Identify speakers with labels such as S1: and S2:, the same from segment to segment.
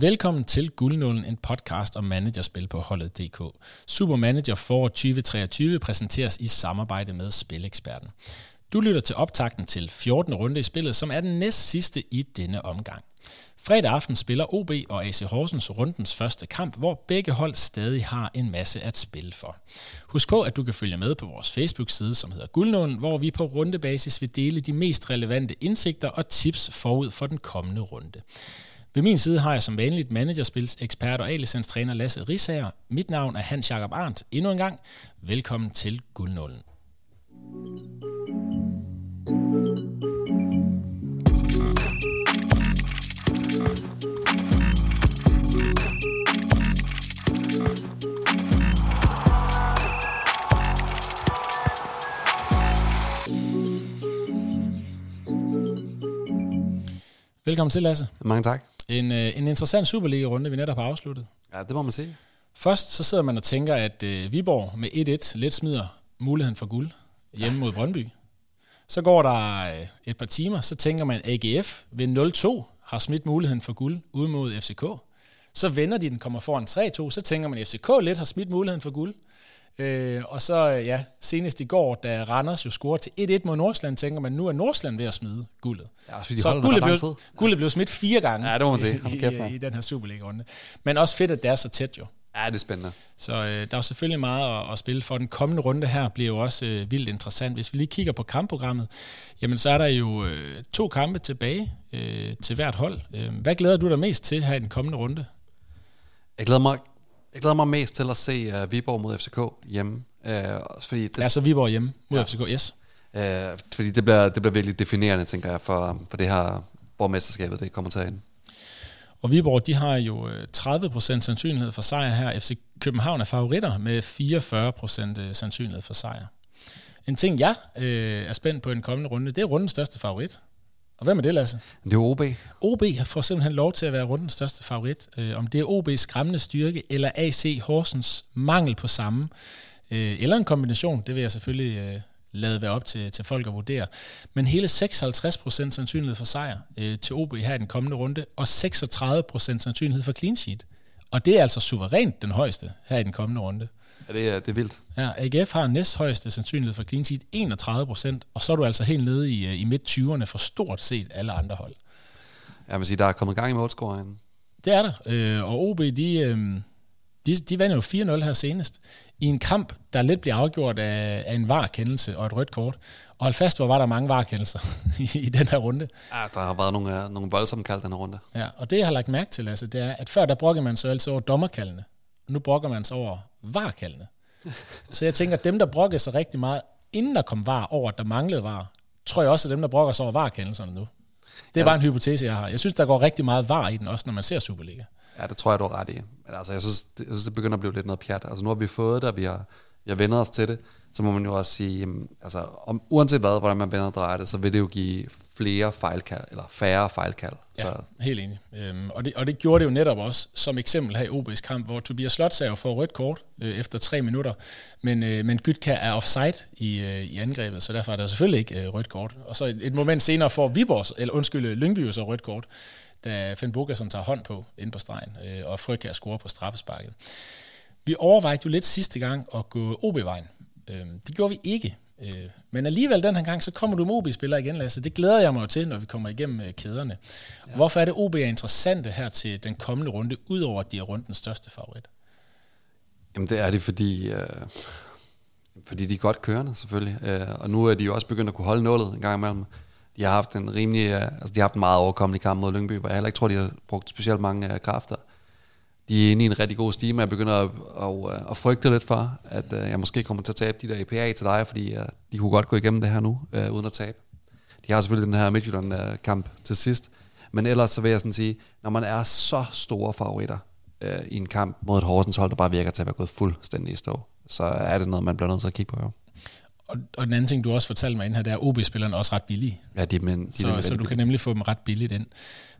S1: Velkommen til Guldnålen, en podcast om managerspil på holdet.dk. Super Manager for 2023 præsenteres i samarbejde med Spileksperten. Du lytter til optakten til 14. runde i spillet, som er den næst sidste i denne omgang. Fredag aften spiller OB og AC Horsens rundens første kamp, hvor begge hold stadig har en masse at spille for. Husk på, at du kan følge med på vores Facebook-side, som hedder Guldnålen, hvor vi på rundebasis vil dele de mest relevante indsigter og tips forud for den kommende runde. Ved min side har jeg som vanligt managerspils ekspert og A-licenstræner Lasse Risager. Mit navn er Hans Jakob Arndt. Endnu en gang, velkommen til Guldnålen. Velkommen til, Lasse.
S2: Mange tak.
S1: En, øh, en interessant Superliga-runde, vi netop har afsluttet.
S2: Ja, det må man sige.
S1: Først så sidder man og tænker, at øh, Viborg med 1-1 let smider muligheden for guld hjemme mod Brøndby. Så går der øh, et par timer, så tænker man, at AGF ved 0-2 har smidt muligheden for guld ude mod FCK. Så vender de den, kommer foran 3-2, så tænker man, at FCK lidt har smidt muligheden for guld. Øh, og så ja, senest i går, da Randers jo scorede til 1-1 mod Nordsjælland, tænker man, nu er Nordsjælland ved at smide guldet.
S2: Ja, fordi
S1: så guldet blev, guldet blev smidt fire gange
S2: ja, det må man sige.
S1: i, i, i den her Superliga-runde. Men også fedt, at det er så tæt jo.
S2: Ja, det er spændende.
S1: Så øh, der er selvfølgelig meget at, at spille for. Den kommende runde her bliver jo også øh, vildt interessant. Hvis vi lige kigger på kampprogrammet, jamen så er der jo øh, to kampe tilbage øh, til hvert hold. Øh, hvad glæder du dig mest til her i den kommende runde?
S2: Jeg glæder mig jeg glæder mig mest til at se uh, Viborg mod FCK hjemme. Uh,
S1: fordi det, ja, så Viborg hjemme mod ja. FCK, yes.
S2: Uh, fordi det bliver, det bliver virkelig definerende, tænker jeg, for, for det her borgmesterskabet, det kommer til at ind.
S1: Og Viborg, de har jo 30% sandsynlighed for sejr her. FC København er favoritter med 44% sandsynlighed for sejr. En ting, jeg øh, er spændt på i den kommende runde, det er rundens største favorit. Og hvem er det, Lasse?
S2: Det er OB.
S1: OB får simpelthen lov til at være rundens største favorit. Øh, om det er OB's skræmmende styrke, eller AC Horsens mangel på samme, øh, eller en kombination, det vil jeg selvfølgelig øh, lade være op til, til folk at vurdere. Men hele 56% sandsynlighed for sejr øh, til OB her i den kommende runde, og 36% sandsynlighed for clean sheet. Og det er altså suverænt den højeste her i den kommende runde.
S2: Ja, det er, det er vildt.
S1: Ja, AGF har næst højeste sandsynlighed for clean sheet, 31 procent, og så er du altså helt nede i, øh, i midt-20'erne for stort set alle andre hold.
S2: Jeg vil sige, der er kommet gang i målscoringen.
S1: Det er der, øh, og OB, de, øh, de, de vandt jo 4-0 her senest, i en kamp, der lidt bliver afgjort af, af en var-kendelse og et rødt kort. Og hold fast, hvor var der mange varekendelser i, i den her runde.
S2: Ja, der har været nogle, nogle voldsomme kald den her runde.
S1: Ja, og det jeg har lagt mærke til, altså, det er, at før der brokker man sig altid over dommerkaldene. Nu brokker man sig over varkaldene. Så jeg tænker, at dem, der brokker sig rigtig meget, inden der kom var over, at der manglede var, tror jeg også, at dem, der brokker sig over varkendelserne nu. Det er ja. bare en hypotese, jeg har. Jeg synes, der går rigtig meget var i den, også når man ser Superliga.
S2: Ja, det tror jeg, du har ret i. Men altså, jeg synes, det, jeg synes, det begynder at blive lidt noget pjat. Altså, nu har vi fået det, og vi har, vi har vendt os til det. Så må man jo også sige, altså, om, uanset hvad, hvordan man vender og drejer det, så vil det jo give flere fejlkald, eller færre fejlkald.
S1: Ja, så. helt enig. Øhm, og, det, og det gjorde det jo netop også, som eksempel her i OB's kamp, hvor Tobias Slotsager får rødt kort øh, efter tre minutter, men, øh, men Gytka er offside i, øh, i angrebet, så derfor er der selvfølgelig ikke øh, rødt kort. Og så et, et moment senere får Viborg, eller undskyld, Lyngby så rødt kort, da Finn Bogason tager hånd på ind på stregen, øh, og Frøkær score på straffesparket. Vi overvejede jo lidt sidste gang at gå OB-vejen. Øh, det gjorde vi ikke. Øh, men alligevel den her gang, så kommer du med OB-spillere igen, Lasse. Det glæder jeg mig jo til, når vi kommer igennem øh, kæderne. Ja. Hvorfor er det OB er interessante her til den kommende runde, udover at de er rundt den største favorit?
S2: Jamen det er det, fordi, øh, fordi de er godt kørende selvfølgelig. Øh, og nu er de jo også begyndt at kunne holde nålet en gang imellem. De har haft en rimelig, øh, altså de har haft en meget overkommelig kamp mod Lyngby, hvor jeg heller ikke tror, de har brugt specielt mange uh, kræfter de er inde i en rigtig god stime, og jeg begynder at, at, øh, at frygte lidt for, at uh, jeg måske kommer til at tabe de der EPA til dig, fordi uh, de kunne godt gå igennem det her nu, uh, uden at tabe. De har selvfølgelig den her Midtjylland-kamp til sidst, men ellers så vil jeg sådan sige, når man er så store favoritter uh, i en kamp mod et Horsens hold, der bare virker til at være gået fuldstændig i stå, så er det noget, man bliver nødt til at kigge på. Jo.
S1: Og, og den anden ting, du også fortalte mig ind her, det er, at OB-spillerne er også ret billige.
S2: Ja, de, men, de
S1: så, så du billige. kan nemlig få dem ret billigt ind.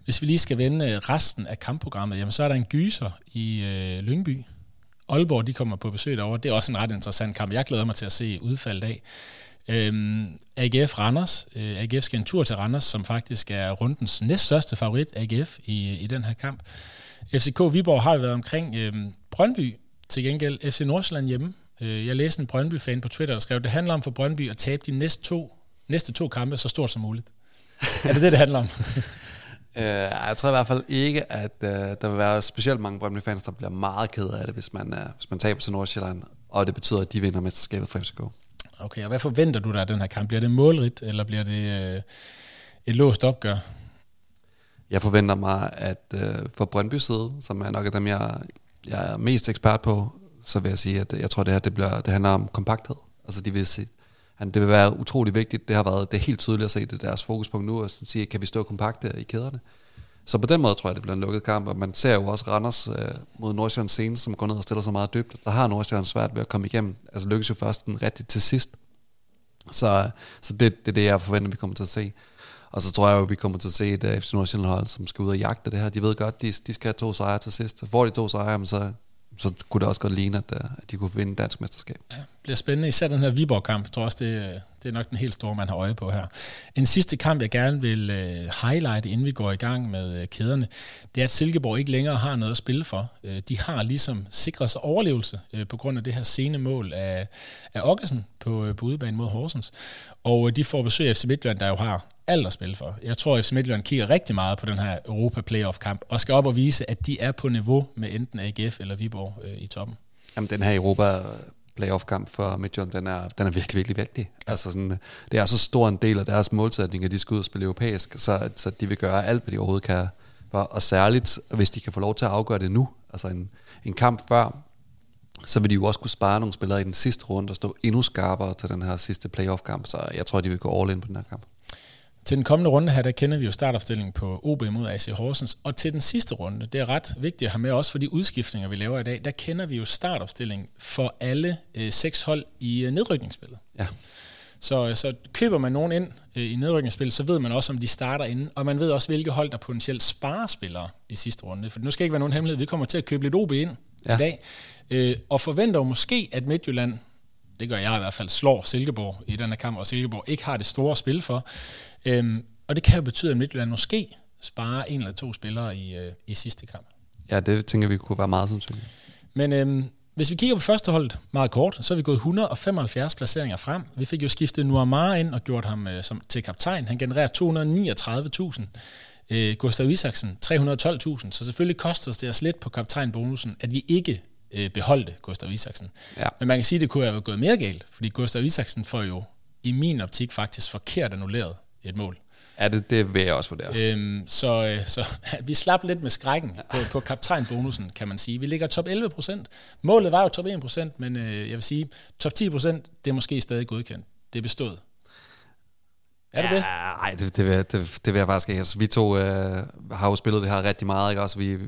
S1: Hvis vi lige skal vende øh, resten af kampprogrammet, jamen så er der en gyser i øh, Lyngby. Aalborg, de kommer på besøg derovre. Det er også en ret interessant kamp. Jeg glæder mig til at se udfaldet af. Øhm, AGF Randers. Øh, AGF skal en tur til Randers, som faktisk er rundens næststørste favorit, AGF, i, i den her kamp. FCK Viborg har været omkring øhm, Brøndby, til gengæld FC Nordsjælland hjemme. Øh, jeg læste en Brøndby-fan på Twitter, der skrev, at det handler om for Brøndby at tabe de næste to, næste to kampe så stort som muligt. er det det, det handler om?
S2: Uh, jeg tror i hvert fald ikke, at uh, der vil være specielt mange Brøndby-fans, der bliver meget ked af det, hvis man, uh, hvis man taber til Nordsjælland, og det betyder, at de vinder mesterskabet for FCK.
S1: Okay, og hvad forventer du dig af den her kamp? Bliver det målrigt, eller bliver det uh, et låst opgør?
S2: Jeg forventer mig, at uh, for Brøndby side, som er nok af dem, jeg, jeg er mest ekspert på, så vil jeg sige, at jeg tror, det her det, bliver, det handler om kompakthed. Altså de vil se, det vil være utrolig vigtigt. Det har været det er helt tydeligt at se det deres fokuspunkt nu, og sige, kan vi stå kompakte i kæderne? Så på den måde tror jeg, det bliver en lukket kamp, og man ser jo også Randers øh, mod Nordsjællands scene, som går ned og stiller sig meget dybt. Der har Nordsjælland svært ved at komme igennem. Altså lykkes jo først den rigtigt til sidst. Så, så det, det er det, jeg forventer, vi kommer til at se. Og så tror jeg jo, vi kommer til at se et øh, FC Nordsjælland hold, som skal ud og jagte det her. De ved godt, de, de skal have to sejre til sidst. Får de to sejre, så så kunne det også godt ligne, at, øh, at de kunne vinde dansk mesterskab.
S1: Ja, det bliver spændende, især den her Viborg-kamp. Jeg tror også, det, øh, det er nok den helt store, man har øje på her. En sidste kamp, jeg gerne vil uh, highlighte, inden vi går i gang med uh, kæderne, det er, at Silkeborg ikke længere har noget at spille for. Uh, de har ligesom sikret sig overlevelse uh, på grund af det her sene mål af, af Okkesen på, uh, på udebane mod Horsens. Og uh, de får besøg af FC Midtjylland, der jo har alt at spille for. Jeg tror, at FC Midtjylland kigger rigtig meget på den her Europa Playoff kamp, og skal op og vise, at de er på niveau med enten AGF eller Viborg øh, i toppen.
S2: Jamen, den her Europa playoff kamp for Midtjylland, den er, den er virkelig, virkelig vigtig. Altså sådan, det er så stor en del af deres målsætning, at de skal ud og spille europæisk, så, så de vil gøre alt, hvad de overhovedet kan. For, og særligt, hvis de kan få lov til at afgøre det nu, altså en, en kamp før, så vil de jo også kunne spare nogle spillere i den sidste runde og stå endnu skarpere til den her sidste playoff-kamp, så jeg tror, de vil gå all in på den her kamp.
S1: Til den kommende runde her, der kender vi jo startopstillingen på OB mod AC Horsens, og til den sidste runde, det er ret vigtigt at have med også for de udskiftninger, vi laver i dag, der kender vi jo startopstillingen for alle øh, seks hold i øh, nedrykningsspillet.
S2: Ja.
S1: Så, så køber man nogen ind øh, i nedrykningsspillet, så ved man også, om de starter inden, og man ved også, hvilke hold, der potentielt sparer spillere i sidste runde. For nu skal ikke være nogen hemmelighed, vi kommer til at købe lidt OB ind ja. i dag, øh, og forventer jo måske, at Midtjylland det gør jeg i hvert fald, slår Silkeborg i den her kamp, og Silkeborg ikke har det store spil for. Øhm, og det kan jo betyde, at Midtjylland måske sparer en eller to spillere i, øh, i sidste kamp.
S2: Ja, det tænker vi kunne være meget sandsynligt.
S1: Men øhm, hvis vi kigger på førsteholdet meget kort, så er vi gået 175 placeringer frem. Vi fik jo skiftet Nuamar ind og gjort ham øh, som, til kaptajn. Han genererer 239.000. Øh, Gustav Isaksen 312.000. Så selvfølgelig koster det os lidt på kaptajnbonusen, at vi ikke øh, beholdte Gustav Isaksen. Ja. Men man kan sige, at det kunne have gået mere galt, fordi Gustav Isaksen får jo i min optik faktisk forkert annulleret et mål.
S2: Ja, det, det vil jeg også vurdere.
S1: Øhm, så, øh, så vi slap lidt med skrækken ja. på, på kaptajnbonusen, kan man sige. Vi ligger top 11 procent. Målet var jo top 1 procent, men øh, jeg vil sige, top 10 procent, det er måske stadig godkendt. Det er bestået. Er det ja, det?
S2: Nej, det, det, vil, det, det vil jeg faktisk ikke. Altså, vi to øh, har jo spillet det her rigtig meget. Ikke? Også, vi,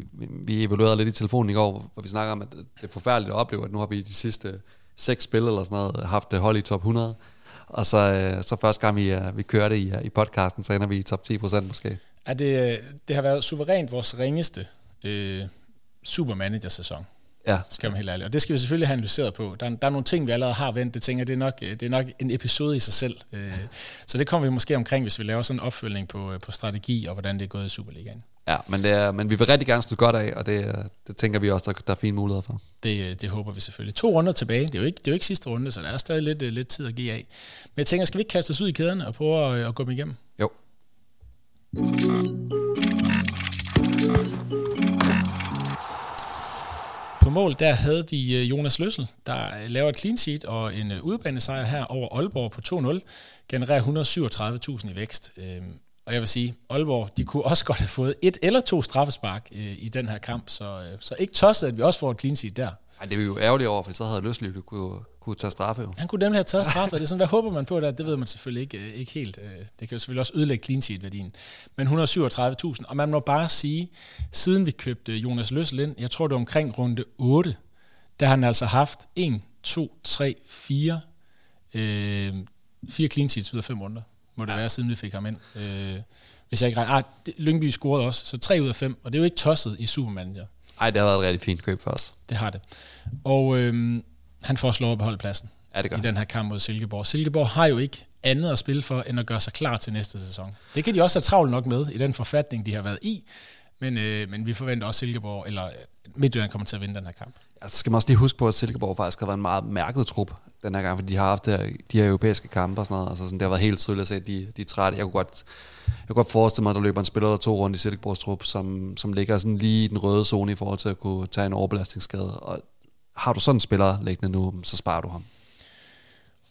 S2: vi evaluerede lidt i telefonen i går, hvor vi snakker om, at det er forfærdeligt at opleve, at nu har vi de sidste seks spil eller sådan noget haft hold i top 100. Og så, øh, så første gang vi, øh, vi kørte i, øh, i podcasten, så ender vi i top 10 procent måske.
S1: Er det, det har været suverænt vores ringeste øh, supermanager-sæson. Ja. Skal man helt ærligt. Og det skal vi selvfølgelig have analyseret på. Der, der er nogle ting, vi allerede har vendt. Det tænker jeg, det er nok, det er nok en episode i sig selv. Så det kommer vi måske omkring, hvis vi laver sådan en opfølgning på, på strategi og hvordan det er gået i Superligaen.
S2: Ja, men, det er, men vi vil rigtig gerne slutte godt af, og det, det tænker vi også, der, der er fine muligheder for.
S1: Det, det håber vi selvfølgelig. To runder tilbage. Det er, jo ikke, det er jo ikke sidste runde, så der er stadig lidt, lidt tid at give af. Men jeg tænker, skal vi ikke kaste os ud i kæderne og prøve at, at gå dem igennem?
S2: Jo.
S1: På mål, der havde vi øh, Jonas Løssel, der laver et clean sheet og en øh, udbanesejr her over Aalborg på 2-0, genererer 137.000 i vækst. Og jeg vil sige, Aalborg, de kunne også godt have fået et eller to straffespark øh, i den her kamp, så, så ikke tosset, at vi også får et clean sheet der.
S2: Ej, det er jo ærgerligt over, for så havde Løsliv du kunne, kunne tage straffe. Jo.
S1: Han kunne nemlig have taget straffe. det er sådan, hvad håber man på der? Det ved man selvfølgelig ikke, ikke helt. Det kan jo selvfølgelig også ødelægge clean sheet-værdien. Men 137.000, og man må bare sige, siden vi købte Jonas Løssel ind, jeg tror det var omkring runde 8, der har han altså haft 1, 2, 3, 4, øh, fire clean sheets ud af fem runder, må det ja. være, siden vi fik ham ind. Øh, hvis jeg ikke regner. Ah, Lyngby scorede også, så 3 ud af 5, og det er jo ikke tosset i Supermanager.
S2: Nej, det har været et rigtig fint køb for os.
S1: Det har det. Og øh, han får slået at beholde pladsen.
S2: Ja, det gør.
S1: i den her kamp mod Silkeborg. Silkeborg har jo ikke andet at spille for, end at gøre sig klar til næste sæson. Det kan de også have travlt nok med i den forfatning, de har været i, men, øh, men vi forventer også Silkeborg, eller øh, Midtjylland kommer til at vinde den her kamp.
S2: Altså skal man også lige huske på, at Silkeborg faktisk har været en meget mærket trup den her gang, fordi de har haft der, de her europæiske kampe og sådan noget. Altså sådan, det har været helt tydeligt at se, at de, de er trætte. Jeg kunne godt, jeg kunne godt forestille mig, at der løber en spiller eller to rundt i Silkeborgs trup, som, som ligger sådan lige i den røde zone i forhold til at kunne tage en overbelastningsskade. Og har du sådan en spiller liggende nu, så sparer du ham.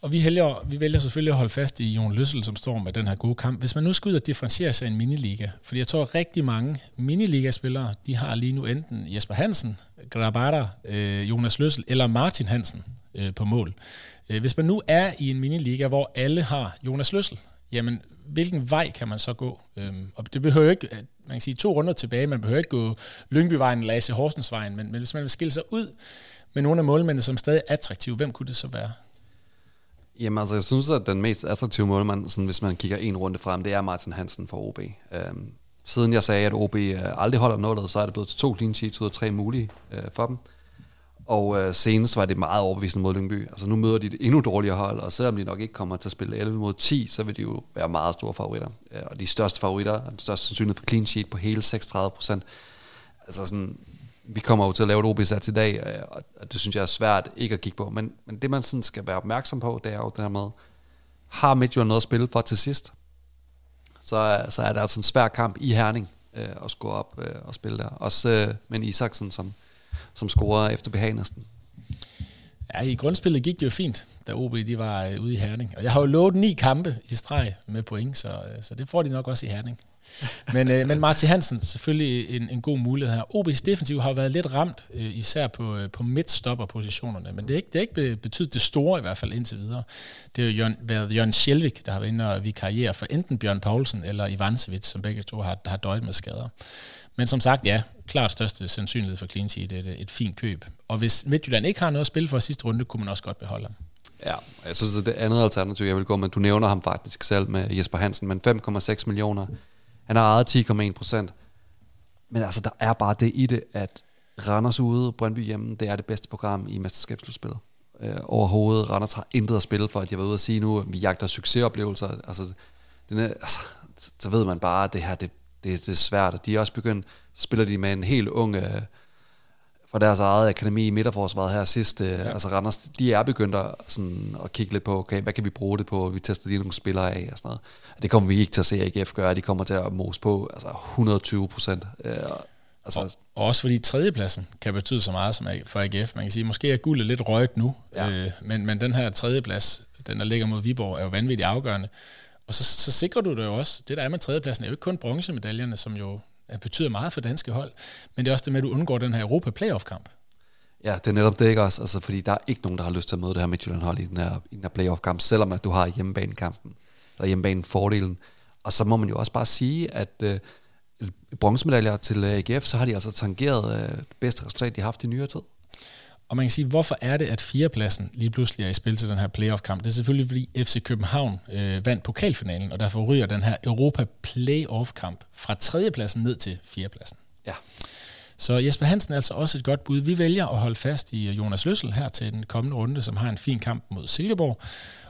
S1: Og vi, hælger, vi vælger selvfølgelig at holde fast i Jon Løssel, som står med den her gode kamp. Hvis man nu skal ud og differentiere sig i en miniliga, fordi jeg tror at rigtig mange miniliga-spillere, de har lige nu enten Jesper Hansen, Grabara, øh, Jonas Løssel eller Martin Hansen øh, på mål. Øh, hvis man nu er i en miniliga, hvor alle har Jonas Løssel, jamen hvilken vej kan man så gå? Øhm, og det behøver ikke, man kan sige to runder tilbage, man behøver ikke gå Lyngbyvejen eller AC Horsensvejen, men, men hvis man vil skille sig ud med nogle af målmændene, som stadig er attraktive, hvem kunne det så være?
S2: Jamen altså, jeg synes, at den mest attraktive målmand, sådan, hvis man kigger en runde frem, det er Martin Hansen for OB. Øhm, siden jeg sagde, at OB øh, aldrig holder nullet, så er det blevet til to clean sheets ud af tre mulige øh, for dem. Og øh, senest var det meget overbevisende mod Lyngby. Altså nu møder de et endnu dårligere hold, og selvom de nok ikke kommer til at spille 11 mod 10, så vil de jo være meget store favoritter. Øh, og de største favoritter, den største sandsynlighed for clean sheet på hele 36 procent. Altså sådan, vi kommer jo til at lave et OB-sats i dag, øh, og det synes jeg er svært ikke at kigge på. Men, men det man sådan skal være opmærksom på, det er jo det her med, har Midtjylland noget at spille for til sidst? Så, så er der altså en svær kamp i Herning øh, at score op øh, og spille der. Også øh, med Isaksen, som, som scorer efter behagelsen.
S1: Ja, i grundspillet gik det jo fint, da OB de var øh, ude i Herning. Og jeg har jo lovet ni kampe i streg med point, så, øh, så det får de nok også i Herning. men, øh, men Martin Hansen, selvfølgelig en, en god mulighed her. OB's defensiv har været lidt ramt, øh, især på, øh, på midtstopperpositionerne, men det er ikke, det er ikke betydet det store i hvert fald indtil videre. Det har jo Jørgen, været Jørgen Sjelvik, der har været inde og karriere for enten Bjørn Poulsen eller Ivansevich, som begge to har, har døjet med skader. Men som sagt, ja, klart største sandsynlighed for clean sheet, et, et fint køb. Og hvis Midtjylland ikke har noget at spille for sidste runde, kunne man også godt beholde ham.
S2: Ja, jeg synes, at det andet alternativ, jeg vil gå med, du nævner ham faktisk selv med Jesper Hansen, men 5,6 millioner han har ejet 10,1 procent. Men altså, der er bare det i det, at Randers ude, Brøndby hjemme, det er det bedste program i mesterskabsslutspillet. Øh, overhovedet, Randers har intet at spille for, at jeg var ude at sige nu, at vi jagter succesoplevelser. Altså, den er, altså, så ved man bare, at det her, det, det, det er svært. De er også begyndt, spiller de med en helt ung øh, fra deres eget akademi i midterforsvaret her sidst. Øh, ja. Altså Randers, de er begyndt at, sådan, at kigge lidt på, okay, hvad kan vi bruge det på? Vi tester lige nogle spillere af og sådan noget. Det kommer vi ikke til at se AGF gøre. De kommer til at mose på altså 120 procent. Øh,
S1: altså, og, og også fordi tredjepladsen kan betyde så meget som for AGF. Man kan sige, måske er guldet lidt røget nu, ja. øh, men, men den her tredjeplads, den der ligger mod Viborg, er jo vanvittigt afgørende. Og så, så sikrer du det jo også. Det der er med tredjepladsen er jo ikke kun bronzemedaljerne, som jo Øh, betyder meget for danske hold, men det er også det med, at du undgår den her Europa Playoff-kamp.
S2: Ja, det er netop det ikke også, altså, fordi der er ikke nogen, der har lyst til at møde det her Midtjylland-hold i den her, i den her playoff-kamp, selvom at du har hjemmebanekampen, eller hjemmebane-fordelen. Og så må man jo også bare sige, at øh, bronzemedaljer til øh, AGF, så har de altså tangeret øh, det bedste resultat, de har haft i nyere tid.
S1: Og man kan sige, hvorfor er det, at fjerdepladsen lige pludselig er i spil til den her playoff-kamp? Det er selvfølgelig, fordi FC København øh, vandt pokalfinalen, og derfor ryger den her Europa Playoff-kamp fra tredjepladsen ned til fjerdepladsen.
S2: Ja.
S1: Så Jesper Hansen er altså også et godt bud. Vi vælger at holde fast i Jonas Løssel her til den kommende runde, som har en fin kamp mod Silkeborg.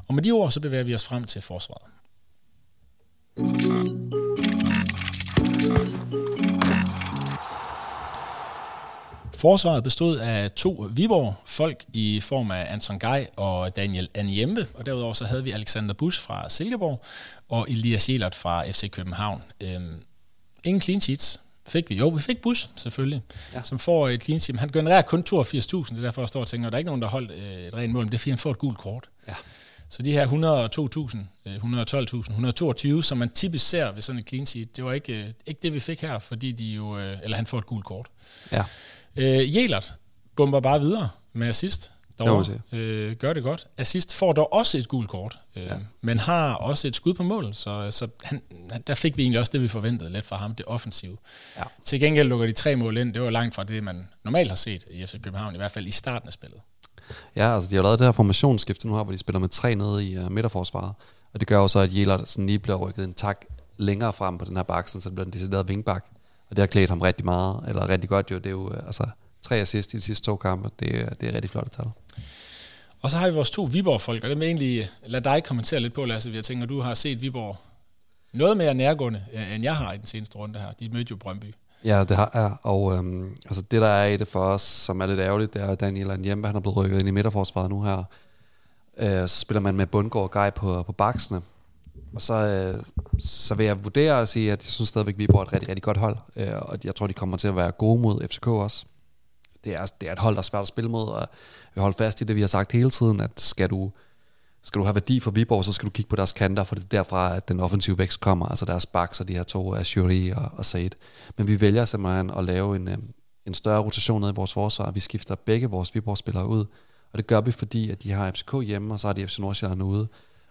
S1: Og med de ord, så bevæger vi os frem til forsvaret. Forsvaret bestod af to Viborg-folk i form af Anton Gej og Daniel Anjembe, og derudover så havde vi Alexander Busch fra Silkeborg og Elias Jelert fra FC København. Øhm, ingen clean sheets fik vi. Jo, vi fik Busch selvfølgelig, ja. som får et clean sheet. Han genererer kun 82.000, det er derfor, jeg står og tænker, at der er ikke nogen, der holdt øh, et rent mål, men det er fordi, han får et gult kort.
S2: Ja.
S1: Så de her 102.000, 112.000, 122, som man typisk ser ved sådan en clean sheet, det var ikke, øh, ikke det, vi fik her, fordi de jo, øh, eller han får et gult kort.
S2: Ja.
S1: Øh, Jelert bomber bare videre med assist. Dog, øh, gør det godt. Assist får dog også et gult kort, øh, ja. men har også et skud på mål, så, så han, der fik vi egentlig også det, vi forventede lidt fra ham, det offensive. Ja. Til gengæld lukker de tre mål ind, det var langt fra det, man normalt har set i FC København, i hvert fald i starten af spillet.
S2: Ja, altså de har lavet det her formationsskifte nu her, hvor de spiller med tre nede i uh, midterforsvaret, og det gør jo så, at Jelert sådan lige bliver rykket en tak længere frem på den her baksen, så det bliver en decideret vingbak. Og det har klædt ham rigtig meget, eller rigtig godt jo. Det er jo altså, tre assist i de sidste to kampe. Det, det er rigtig flot tal.
S1: Og så har vi vores to Viborg-folk, og det vil egentlig lade dig kommentere lidt på, Lasse. Jeg tænker, du har set Viborg noget mere nærgående, øh, end jeg har i den seneste runde her. De mødte jo Brøndby.
S2: Ja, det har jeg. Og øhm, altså det, der er i det for os, som er lidt ærgerligt, det er, at Daniel Njembe, han er blevet rykket ind i midterforsvaret nu her. Øh, så spiller man med Bundgaard og Guy på, på baksene. Og så, øh, så vil jeg vurdere og sige, at jeg synes stadigvæk, at Viborg er et rigtig, rigtig godt hold. Øh, og jeg tror, de kommer til at være gode mod FCK også. Det er, det er et hold, der er svært at spille mod, og vi holder fast i det, vi har sagt hele tiden, at skal du, skal du have værdi for Viborg, så skal du kigge på deres kanter, for det er derfra, at den offensive vækst kommer, altså deres backs og de her to, øh, Ashuri og, og Said. Men vi vælger simpelthen at lave en, øh, en større rotation ned i vores forsvar. Vi skifter begge vores Viborg-spillere ud, og det gør vi, fordi at de har FCK hjemme, og så har de FC Nordsjælland ude.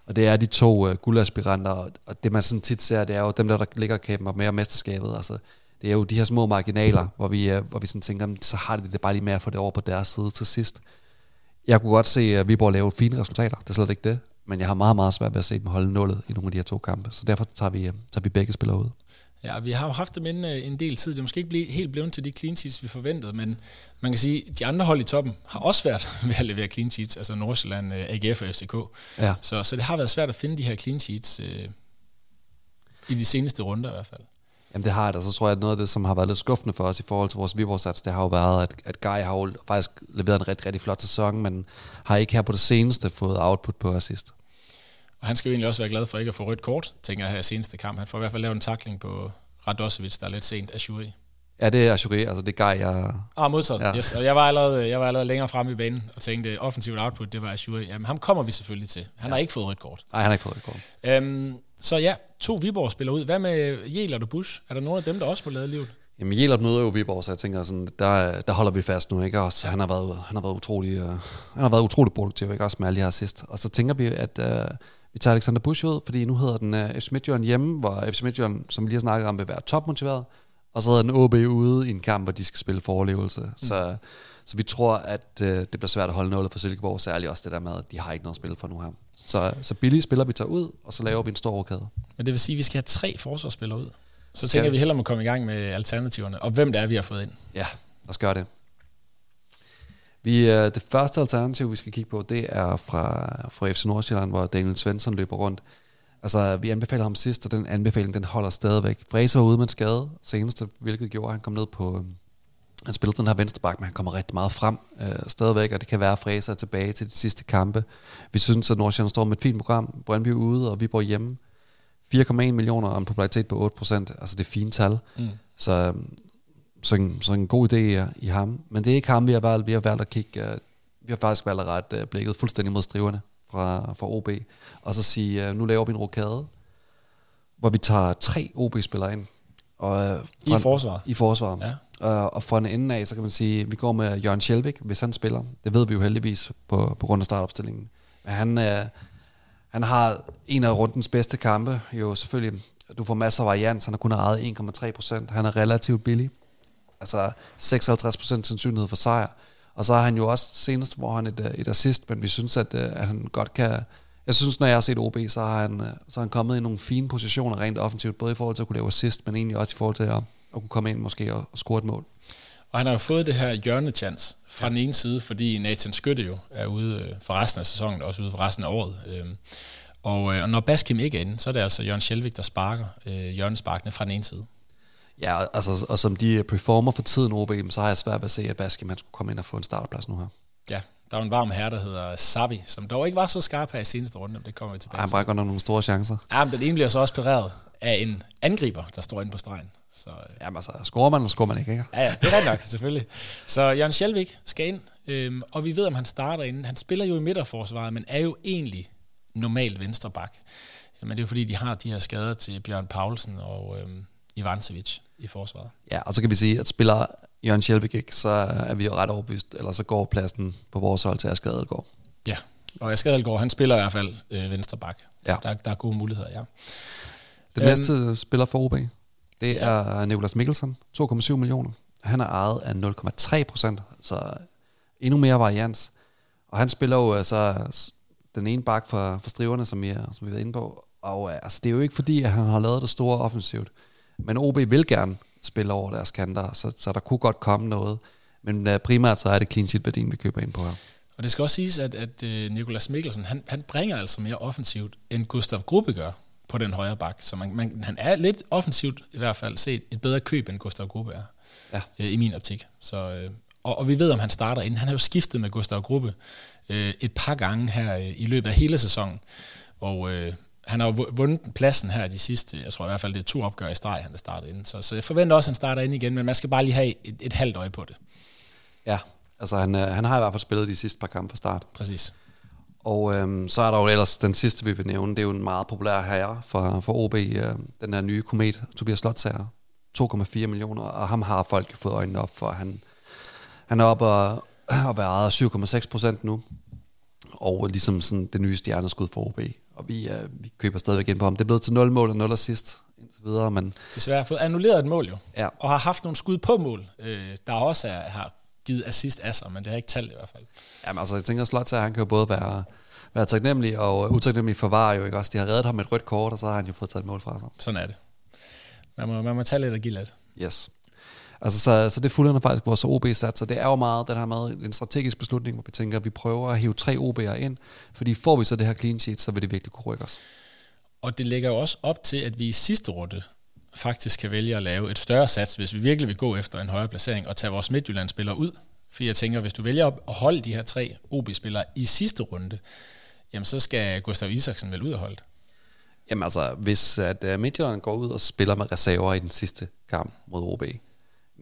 S2: Og det er de to uh, guldaspiranter, og, og det man sådan tit ser, det er jo dem, der, der ligger og kæmper med mesterskabet. Altså, det er jo de her små marginaler, hvor vi, uh, hvor vi sådan tænker, så har de det bare lige med at få det over på deres side til sidst. Jeg kunne godt se, at Viborg laver fine resultater, det er slet ikke det. Men jeg har meget, meget svært ved at se dem holde nullet i nogle af de her to kampe. Så derfor tager vi, uh, tager vi begge spillere ud.
S1: Ja, vi har jo haft dem inde en del tid. Det er måske ikke blive, helt blevet til de clean sheets, vi forventede, men man kan sige, at de andre hold i toppen har også svært ved at levere clean sheets, altså Nordsjælland, AGF og FCK. Ja. Så, så det har været svært at finde de her clean sheets øh, i de seneste runder i hvert fald.
S2: Jamen det har det, og så tror jeg, at noget af det, som har været lidt skuffende for os i forhold til vores Viborg-sats, det har jo været, at, at Guy har jo faktisk leveret en rigtig, rigtig flot sæson, men har ikke her på det seneste fået output på assist.
S1: Og han skal jo egentlig også være glad for ikke at få rødt kort, tænker jeg her i seneste kamp. Han får i hvert fald lavet en takling på Radosevic, der er lidt sent af Shuri.
S2: Ja, det er Ashuri, altså det gør jeg...
S1: Ah, modtaget, ja. yes. Og jeg var, allerede, jeg var allerede længere fremme i banen og tænkte, offensivt output, det var Ashuri. Jamen, ham kommer vi selvfølgelig til. Han ja. har ikke fået rødt kort.
S2: Nej, han har ikke fået rødt kort.
S1: Øhm, så ja, to Viborg spiller ud. Hvad med Jelert og Bush? Er der nogen af dem, der også må lade livet?
S2: Jamen, Jelert møder jo Viborg, så jeg tænker, sådan, der, der holder vi fast nu, ikke? Og så han har været, han har været utrolig, uh, han har været utrolig produktiv, ikke? Også med alle de her sidst. Og så tænker vi, at uh, vi tager Alexander Bush ud, fordi nu hedder den uh, FC Midtjylland hjemme, hvor FC Midtjylland, som vi lige har snakket om, vil være topmotiveret. Og så hedder den OB ude i en kamp, hvor de skal spille for overlevelse. Mm. Så, så vi tror, at uh, det bliver svært at holde noget for Silkeborg, særligt også det der med, at de har ikke noget at spille for nu her. Så, så billige spillere vi tager ud, og så laver vi en stor rokade.
S1: Men det vil sige, at vi skal have tre forsvarsspillere ud. Så tænker vi hellere om at komme i gang med alternativerne, og hvem det er, vi har fået ind.
S2: Ja, lad os gøre det. Vi, øh, det første alternativ, vi skal kigge på, det er fra, fra FC Nordsjælland, hvor Daniel Svensson løber rundt. Altså, vi anbefaler ham sidst, og den anbefaling, den holder stadigvæk. Fræser var ude med en skade senest, hvilket gjorde, at han kom ned på... Han spillede den her venstre bak, men han kommer rigtig meget frem øh, stadigvæk, og det kan være, at Fræser er tilbage til de sidste kampe. Vi synes, at Nordsjælland står med et fint program. Brøndby ude, og vi bor hjemme. 4,1 millioner og en popularitet på 8% Altså, det er fine tal. Mm. Så, så, en, så en god idé i, i ham. Men det er ikke ham, vi har valgt. Vi har valgt at kigge... Uh, vi har faktisk valgt at rette uh, blikket fuldstændig mod striverne fra, fra OB. Og så sige, uh, nu laver vi en rokade, hvor vi tager tre OB-spillere ind.
S1: Og, uh, I forsvaret?
S2: I forsvaret. Ja. Uh, og fra en ende af, så kan man sige, at vi går med Jørgen Schelvik, hvis han spiller. Det ved vi jo heldigvis på, på grund af startopstillingen. Men han, uh, han har en af rundens bedste kampe. Jo, selvfølgelig, du får masser af varians. Han har kun ejet 1,3 procent. Han er relativt billig. Altså 56% sandsynlighed for sejr. Og så har han jo også senest, hvor han et, øh, et assist, men vi synes, at, øh, at han godt kan... Jeg synes, når jeg har set OB, så har han, øh, så har han kommet i nogle fine positioner rent offensivt, både i forhold til at kunne lave assist, men egentlig også i forhold til at, at kunne komme ind måske og, og score et mål.
S1: Og han har jo fået det her hjørnechance fra ja. den ene side, fordi Nathan Skytte jo er ude for resten af sæsonen, og også ude for resten af året. Øhm, og, og når Baskim ikke er inde, så er det altså Jørgen Schelvik, der sparker øh, hjørnesparkene fra den ene side.
S2: Ja, altså, og som de performer for tiden OB, så har jeg svært ved at se, at Baskim han skulle komme ind og få en starterplads nu her.
S1: Ja, der er en varm herre, der hedder Sabi, som dog ikke var så skarp her i seneste runde, det kommer vi tilbage
S2: til. Han brækker nogle store chancer.
S1: Ja, men den ene bliver så også pareret af en angriber, der står inde på stregen. Så, øh.
S2: Jamen altså, scorer man, eller scorer man ikke, ikke?
S1: Ja, ja, det er nok, selvfølgelig. Så Jørgen Schelvik skal ind, øhm, og vi ved, om han starter inden. Han spiller jo i midterforsvaret, men er jo egentlig normalt venstreback. Men det er jo fordi, de har de her skader til Bjørn Paulsen og øhm, Ivancevic i forsvaret.
S2: Ja, og så kan vi sige, at spiller Jørgen Schelvik ikke, så er vi jo ret overbevist, eller så går pladsen på vores hold til Asger Adelgaard.
S1: Ja, og Asger Adelgaard, han spiller i hvert fald øh, venstreback. Ja. Så der, der er gode muligheder, ja.
S2: Den øhm, næste spiller for OB, det ja. er Nicolas Mikkelsen, 2,7 millioner. Han er ejet af 0,3 procent, så endnu mere varians. Og han spiller jo altså den ene bak for, for striverne, som vi, som vi er inde på. Og altså, det er jo ikke fordi, at han har lavet det store offensivt. Men OB vil gerne spille over deres kanter, så, så der kunne godt komme noget. Men uh, primært så er det clean sheet værdien, vi køber ind på her.
S1: Og det skal også siges, at, at uh, Nikolas Mikkelsen, han, han bringer altså mere offensivt, end Gustav Gruppe gør på den højre bak. Så man, man, han er lidt offensivt i hvert fald set et bedre køb, end Gustav Gruppe er, ja. uh, i min optik. Så, uh, og, og vi ved, om han starter ind. Han har jo skiftet med Gustav Gruppe uh, et par gange her uh, i løbet af hele sæsonen. Og uh, han har jo vundet pladsen her de sidste, jeg tror i hvert fald det er to opgør i streg, han har startet ind. Så, så jeg forventer også, at han starter ind igen, men man skal bare lige have et, et halvt øje på det.
S2: Ja, altså han, han har i hvert fald spillet de sidste par kampe fra start.
S1: Præcis.
S2: Og øhm, så er der jo ellers den sidste, vi vil nævne. Det er jo en meget populær herre for, for OB, øh, den her nye komet, Tobias Slotsager. 2,4 millioner, og ham har folk fået øjnene op for. Han, han er oppe og, og været 7,6 procent nu, og ligesom sådan det nye stjerneskud for OB. Og vi, øh, vi køber stadigvæk ind på ham. Det er blevet til 0 mål og 0 assist indtil videre, men...
S1: Desværre har fået annulleret et mål jo, ja. og har haft nogle skud på mål, øh, der også er, har givet assist af sig, men det har ikke talt i hvert fald.
S2: Jamen altså, jeg tænker, at han kan jo både være, være taknemmelig og utaknemmelig for var jo, ikke også? De har reddet ham med et rødt kort, og så har han jo fået taget et mål fra sig.
S1: Sådan er det. Man må, man må tage lidt og give lidt.
S2: Yes. Altså, så, så det fulder faktisk vores OB-sats, så det er jo meget den her med en strategisk beslutning, hvor vi tænker, at vi prøver at hive tre OB'er ind, fordi får vi så det her clean sheet, så vil det virkelig kunne rykke os.
S1: Og det lægger jo også op til, at vi i sidste runde faktisk kan vælge at lave et større sats, hvis vi virkelig vil gå efter en højere placering og tage vores Midtjylland-spillere ud. For jeg tænker, hvis du vælger at holde de her tre OB-spillere i sidste runde, jamen så skal Gustav Isaksen vel ud af holdet.
S2: Jamen altså, hvis at uh, Midtjylland går ud og spiller med reserver i den sidste kamp mod OB,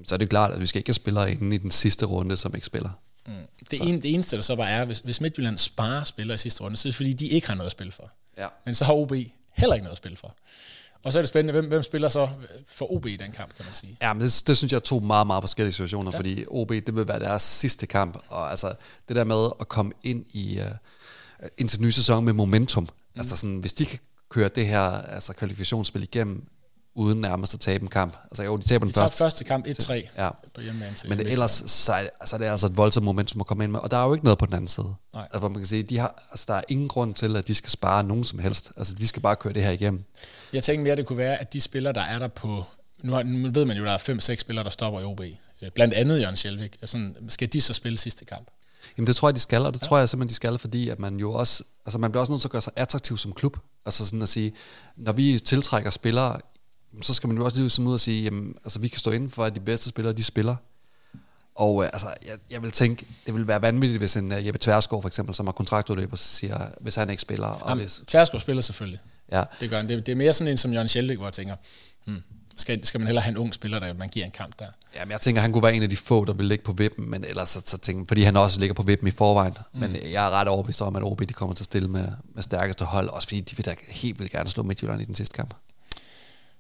S2: så er det klart, at vi skal ikke have spillere inde i den sidste runde, som ikke spiller. Mm.
S1: Det, en, det eneste, der så bare er, hvis, hvis Midtjylland sparer spillere i sidste runde, så er det fordi, de ikke har noget at spille for. Ja. Men så har OB heller ikke noget at spille for. Og så er det spændende, hvem, hvem spiller så for OB i den kamp, kan man sige.
S2: Ja, men det, det synes jeg er to meget, meget forskellige situationer, ja. fordi OB, det vil være deres sidste kamp, og altså det der med at komme ind i uh, ind til den nye sæson med momentum, mm. altså sådan, hvis de kan køre det her altså kvalifikationsspil igennem, uden nærmest at tabe en kamp. Altså jo, de taber de den første.
S1: første kamp 1-3 ja. på hjemmebane
S2: til Men det, ellers så er, det er altså et voldsomt momentum at komme ind med, og der er jo ikke noget på den anden side. Nej. Altså, hvor man kan sige, de har, altså, der er ingen grund til, at de skal spare nogen som helst. Altså, de skal bare køre det her igennem.
S1: Jeg tænker mere, at det kunne være, at de spillere, der er der på... Nu, har, nu ved man jo, at der er 5-6 spillere, der stopper i OB. Øh, blandt andet Jørgen Sjælvik. Altså, skal de så spille sidste kamp?
S2: Jamen det tror jeg, de skal, og det ja. tror jeg simpelthen, de skal, fordi at man jo også, altså man bliver også nødt til at gøre sig attraktiv som klub. Altså sådan at sige, når vi tiltrækker spillere så skal man jo også lige ud og sige, jamen, altså, vi kan stå inden for, at de bedste spillere, de spiller. Og øh, altså, jeg, jeg vil tænke, det vil være vanvittigt, hvis en uh, Jeppe Tværsgaard for eksempel, som har kontraktudløber, siger, hvis han ikke spiller. Og
S1: jamen,
S2: hvis...
S1: Tværsgaard spiller selvfølgelig. Ja. Det gør han. Det, det er mere sådan en som Jørgen Scheldik, hvor jeg tænker, hmm, skal, skal man hellere have en ung spiller, der man giver en kamp der?
S2: Ja, men jeg tænker, han kunne være en af de få, der vil ligge på vippen, men ellers så, så tænker, fordi han også ligger på vippen i forvejen. Mm. Men jeg er ret overbevist om, at OB de kommer til at stille med, med stærkeste hold, også fordi de vil da helt vil gerne slå Midtjylland i den sidste kamp.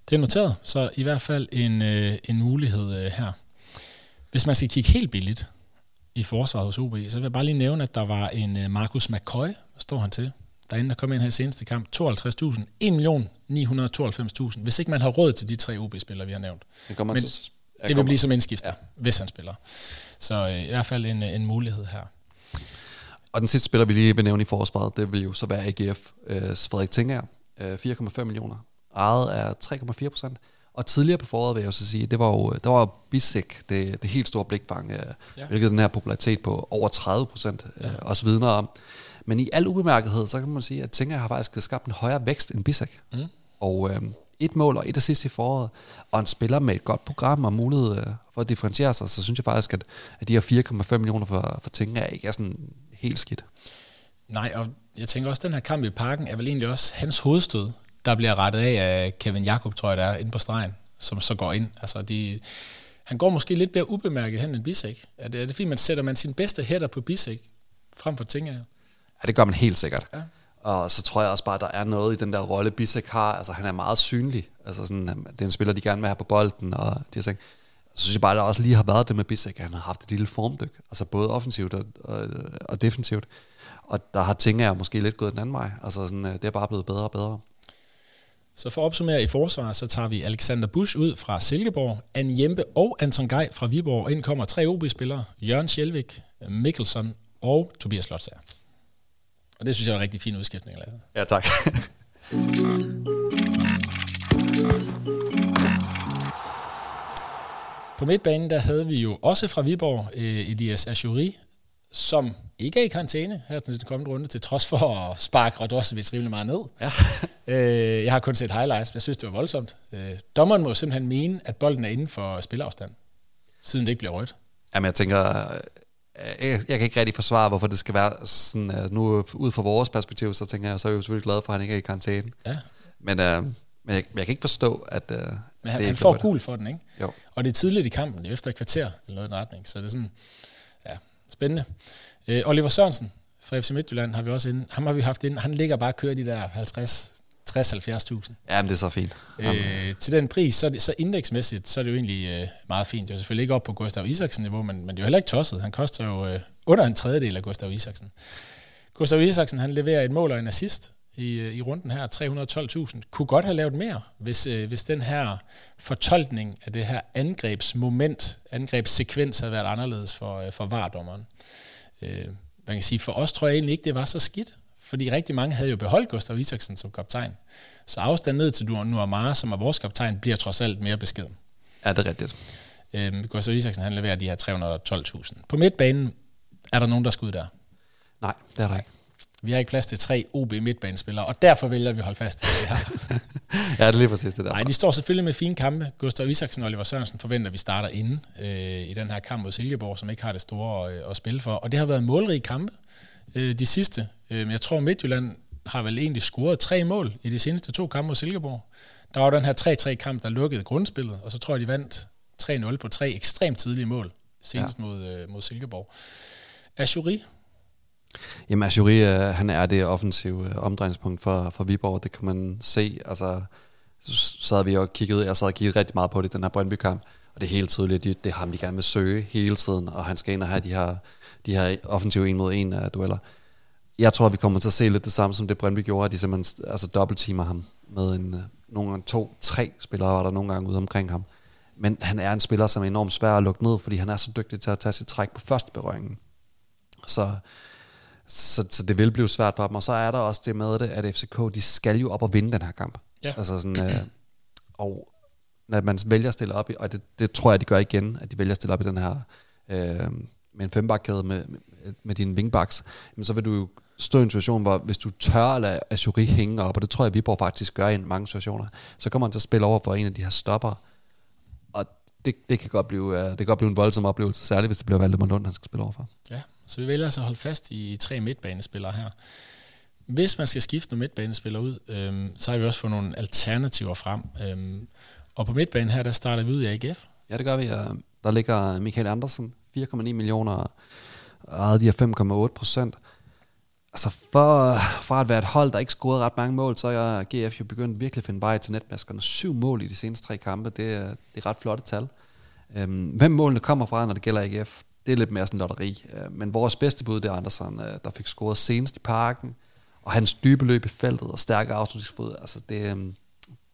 S1: Det er noteret, så i hvert fald en, øh, en mulighed øh, her. Hvis man skal kigge helt billigt i forsvaret hos OB, så vil jeg bare lige nævne, at der var en øh, Markus McCoy, står han til, der der kom ind her i seneste kamp, 52.000, 1.992.000, hvis ikke man har råd til de tre OB-spillere, vi har nævnt. Det, kommer Men til, det vil blive som indskifter, ja. hvis han spiller. Så øh, i hvert fald en, en mulighed her.
S2: Og den sidste spiller, vi lige vil nævne i forsvaret, det vil jo så være AGF, øh, Frederik Tinger, øh, 4,5 millioner ejet af 3,4 procent. Og tidligere på foråret vil jeg også sige, det var jo, der var Bisek, det, det helt store blikfang, øh, ja. hvilket den her popularitet på over 30 procent øh, ja. også vidner om. Men i al ubemærkethed, så kan man sige, at Tinger har faktisk skabt en højere vækst end Bisek. Mm. Og øh, et mål og et assist i foråret, og en spiller med et godt program og mulighed øh, for at differentiere sig, så synes jeg faktisk, at, at de her 4,5 millioner for, for Tinger ikke er sådan helt skidt.
S1: Nej, og jeg tænker også, at den her kamp i parken er vel egentlig også hans hovedstød der bliver rettet af af Kevin Jakob, tror jeg, der er inde på stregen, som så går ind. Altså, de, han går måske lidt mere ubemærket hen end Bisek. Er det, er det fordi, man sætter man sin bedste hætter på Bisek, frem for Tinger?
S2: Ja, det gør man helt sikkert. Ja. Og så tror jeg også bare, at der er noget i den der rolle, Bisek har. Altså, han er meget synlig. Altså, sådan, det er en spiller, de gerne vil have på bolden, og de ting. Så synes jeg bare, at der også lige har været det med Bisek. Han har haft et lille formdyk, altså både offensivt og, og, og defensivt. Og der har Tinger måske lidt gået den anden vej. Altså, sådan, det er bare blevet bedre og bedre.
S1: Så for at opsummere i forsvar, så tager vi Alexander Busch ud fra Silkeborg, Anne Jempe og Anton Gej fra Viborg. Ind kommer tre OB-spillere, Jørgen Sjælvik, Mikkelsen og Tobias Slotsager. Og det synes jeg er en rigtig fin udskiftning, Lasse.
S2: Ja, tak.
S1: På midtbanen der havde vi jo også fra Viborg eh, Elias Ashuri, som ikke er i karantæne her til den kommende runde, til trods for at sparke Radosevic rimelig meget ned. Ja. øh, jeg har kun set highlights, men jeg synes, det var voldsomt. Øh, dommeren må simpelthen mene, at bolden er inden for spilafstand, siden det ikke bliver rødt.
S2: Jamen, jeg tænker, jeg, jeg kan ikke rigtig forsvare, hvorfor det skal være sådan, uh, nu ud fra vores perspektiv, så tænker jeg, så er jeg jo selvfølgelig glad for, at han ikke er i karantæne. Ja. Men, uh, men jeg, jeg kan ikke forstå, at uh,
S1: Men han, han får gul for den, ikke? Jo. Og det er tidligt i kampen, det er efter et kvarter eller noget i den retning, så det er sådan, ja, spændende. Uh, Oliver Sørensen fra FC Midtjylland har vi også inde, ham har vi haft inde, han ligger bare og kører de der 50 60-70.000.
S2: Ja, men det er så fint.
S1: Øh, til den pris, så, det, så indeksmæssigt, så er det jo egentlig øh, meget fint. Det er selvfølgelig ikke op på Gustav Isaksen niveau, men, men det er jo heller ikke tosset. Han koster jo øh, under en tredjedel af Gustav Isaksen. Gustav Isaksen, han leverer et mål og en assist i, øh, i runden her, 312.000. Kunne godt have lavet mere, hvis, øh, hvis den her fortolkning af det her angrebsmoment, angrebssekvens havde været anderledes for, øh, for vardommeren. Øh, man kan sige, for os tror jeg egentlig ikke, det var så skidt fordi rigtig mange havde jo beholdt Gustav Isaksen som kaptajn. Så afstanden ned til Nuamara, som er vores kaptajn, bliver trods alt mere beskeden.
S2: Ja, det er rigtigt.
S1: Øhm, Gustav Isaksen, han leverer de her 312.000. På midtbanen er der nogen, der skal ud der.
S2: Nej, det er der ikke.
S1: Vi har ikke plads til tre OB midtbanespillere, og derfor vælger vi at holde fast i det her.
S2: ja, det er lige præcis det der.
S1: Nej, de står selvfølgelig med fine kampe. Gustav Isaksen og Oliver Sørensen forventer, at vi starter inde øh, i den her kamp mod Silkeborg, som ikke har det store at, at spille for. Og det har været målrige kampe øh, de sidste. Øh, jeg tror, Midtjylland har vel egentlig scoret tre mål i de seneste to kampe mod Silkeborg. Der var den her 3-3 kamp, der lukkede grundspillet, og så tror jeg, de vandt 3-0 på tre ekstremt tidlige mål, senest ja. mod, øh, mod Silkeborg. Ashuri?
S2: Jamen Ashuri, øh, han er det offensive øh, omdrejningspunkt for, for Viborg, det kan man se. Altså, så havde vi jo kigget, jeg sad og kigget rigtig meget på det, den her Brøndby-kamp, og det er helt tydeligt, det, det er ham, de gerne vil søge hele tiden, og han skal ind og have de her de her offensive en mod en uh, dueller. Jeg tror, vi kommer til at se lidt det samme, som det Brøndby gjorde, at de simpelthen altså, dobbeltteamer ham med en, øh, nogle gange to, tre spillere var der nogle gange ude omkring ham. Men han er en spiller, som er enormt svær at lukke ned, fordi han er så dygtig til at tage sit træk på første berøringen. Så, så, så det vil blive svært for dem. Og så er der også det med det, at FCK, de skal jo op og vinde den her kamp. Ja. Altså sådan, uh, og når man vælger at stille op, i, og det, det tror jeg, de gør igen, at de vælger at stille op i den her øh, med en fembakkæde med, med, med dine wingbacks, så vil du jo stå i en situation, hvor hvis du tør at lade Azuri hænge op, og det tror jeg, Viborg faktisk gør i mange situationer, så kommer han til at spille over for en af de her stopper. Det, det, kan godt blive, det kan godt blive en voldsom oplevelse, særligt hvis det bliver Valdemar Lund, han skal spille over for.
S1: Ja, så vi vælger altså at holde fast i tre midtbanespillere her. Hvis man skal skifte nogle midtbanespillere ud, øhm, så har vi også fået nogle alternativer frem. Øhm, og på midtbanen her, der starter vi ud i AGF.
S2: Ja, det gør vi. Der ligger Michael Andersen, 4,9 millioner, og de her 5,8 procent. Altså for, for at være et hold, der ikke scorede ret mange mål, så er GF jo begyndt virkelig at finde vej til netmaskerne. Syv mål i de seneste tre kampe, det er, det er ret flotte tal. Øhm, hvem målene kommer fra, når det gælder AGF, det er lidt mere sådan lotteri. Øh, men vores bedste bud, det er Andersen, øh, der fik scoret senest i parken, og hans dybe løb i feltet og stærke afslutningsfod, altså det, øh,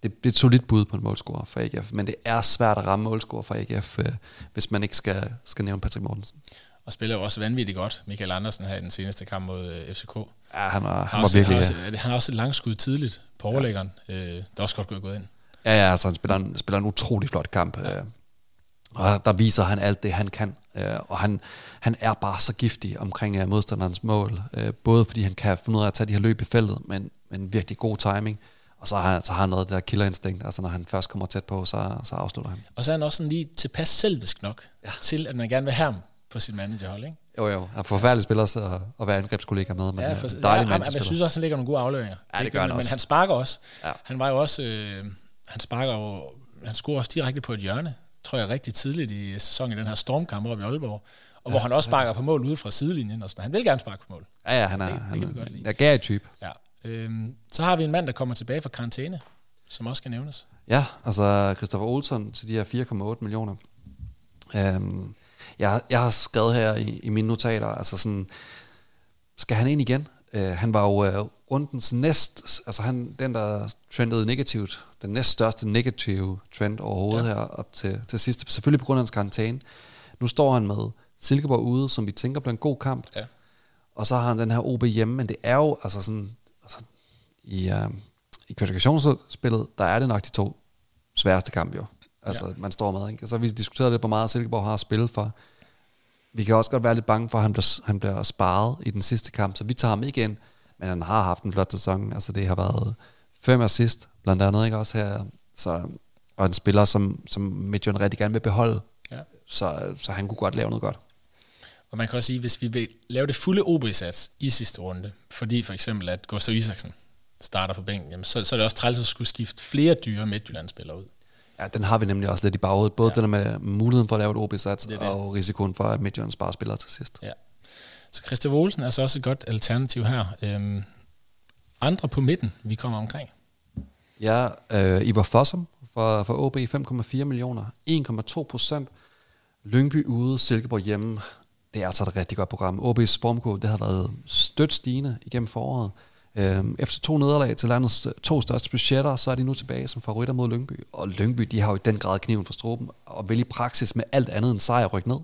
S2: det, det er et solidt bud på en målscorer for AGF, men det er svært at ramme målscorer for AGF, øh, hvis man ikke skal, skal nævne Patrick Mortensen.
S1: Og spiller jo også vanvittigt godt, Michael Andersen her i den seneste kamp mod øh, FCK.
S2: Ja, han var, han var også, virkelig...
S1: Han har, også, han har også et langskud tidligt på overlæggeren, ja. øh, der er også godt gået ind.
S2: Ja, ja, altså han spiller en, spiller en utrolig flot kamp. Ja. Øh, og der viser han alt det, han kan. Øh, og han, han er bare så giftig omkring øh, modstanderens mål. Øh, både fordi han kan finde ud af at tage de her løb i feltet, men, men virkelig god timing. Og så har, så har han noget der killerinstinkt, altså når han først kommer tæt på, så, så afslutter han.
S1: Og så er han også sådan lige tilpas selvisk nok, ja. til at man gerne vil have ham på sit managerhold, ikke?
S2: Jo, jo. Han er forfærdelig spiller så at være angrebskollega med, men ja, for, dejlig ja,
S1: jeg, jeg synes også, han lægger nogle gode afleveringer.
S2: Ja, det gør han
S1: men,
S2: også.
S1: Men han sparker også. Ja. Han var jo også, øh, han sparker jo, han scorer også direkte på et hjørne, tror jeg, rigtig tidligt i sæsonen i den her stormkamp op i Aalborg. Og ja, hvor han også sparker ja. på mål ude fra sidelinjen. Og sådan. Han vil gerne sparke på mål.
S2: Ja, ja, han er, det, han, det kan vi godt lide. Jeg et type.
S1: Ja. Øhm, så har vi en mand, der kommer tilbage fra karantæne som også skal nævnes.
S2: Ja, altså Christopher Olsen til de her 4,8 millioner. Øhm, jeg, jeg har skrevet her i, i mine notater, altså sådan, skal han ind igen? Øh, han var jo uh, rundens næst, altså han, den der trendede negativt, den næst største negative trend overhovedet ja. her op til, til sidste, selvfølgelig på grund af hans karantæne. Nu står han med Silkeborg ude, som vi tænker bliver en god kamp. Ja. Og så har han den her OB hjemme, men det er jo altså sådan, altså, i, uh, i kvalifikationsspillet, der er det nok de to sværeste kampe jo. Altså, ja. man står med, ikke? Så vi diskuteret lidt, hvor meget Silkeborg har spillet for. vi kan også godt være lidt bange for, at han bliver, han bliver sparet i den sidste kamp, så vi tager ham ind, men han har haft en flot sæson. Altså det har været fem assist, blandt andet ikke også her. Så, og en spiller, som, som Midtjylland rigtig gerne vil beholde, ja. så, så han kunne godt lave noget godt.
S1: Og man kan også sige, hvis vi vil lave det fulde OB-sats i sidste runde, fordi for eksempel at Gustav Isaksen starter på bænken, jamen så, så er det også træls at skulle skifte flere dyre Midtjylland-spillere ud.
S2: Ja, den har vi nemlig også lidt i baghovedet. Både ja. den med muligheden for at lave et OB-sats, og risikoen for, at Midtjylland sparer spillere til sidst.
S1: Ja. Så Christoph Olsen er så også et godt alternativ her. Øhm, andre på midten, vi kommer omkring.
S2: Ja, øh, Ivar Fossum for, for OB 5,4 millioner. 1,2 procent. Lyngby ude, Silkeborg hjemme. Det er altså et rigtig godt program. OB's formkode, det har været stødt stigende igennem foråret. Øhm, efter to nederlag til landets øh, to største budgetter, så er de nu tilbage som favoritter mod Lyngby. Og Lyngby, de har jo i den grad kniven for struben, og vil i praksis med alt andet end sejr rykke ned.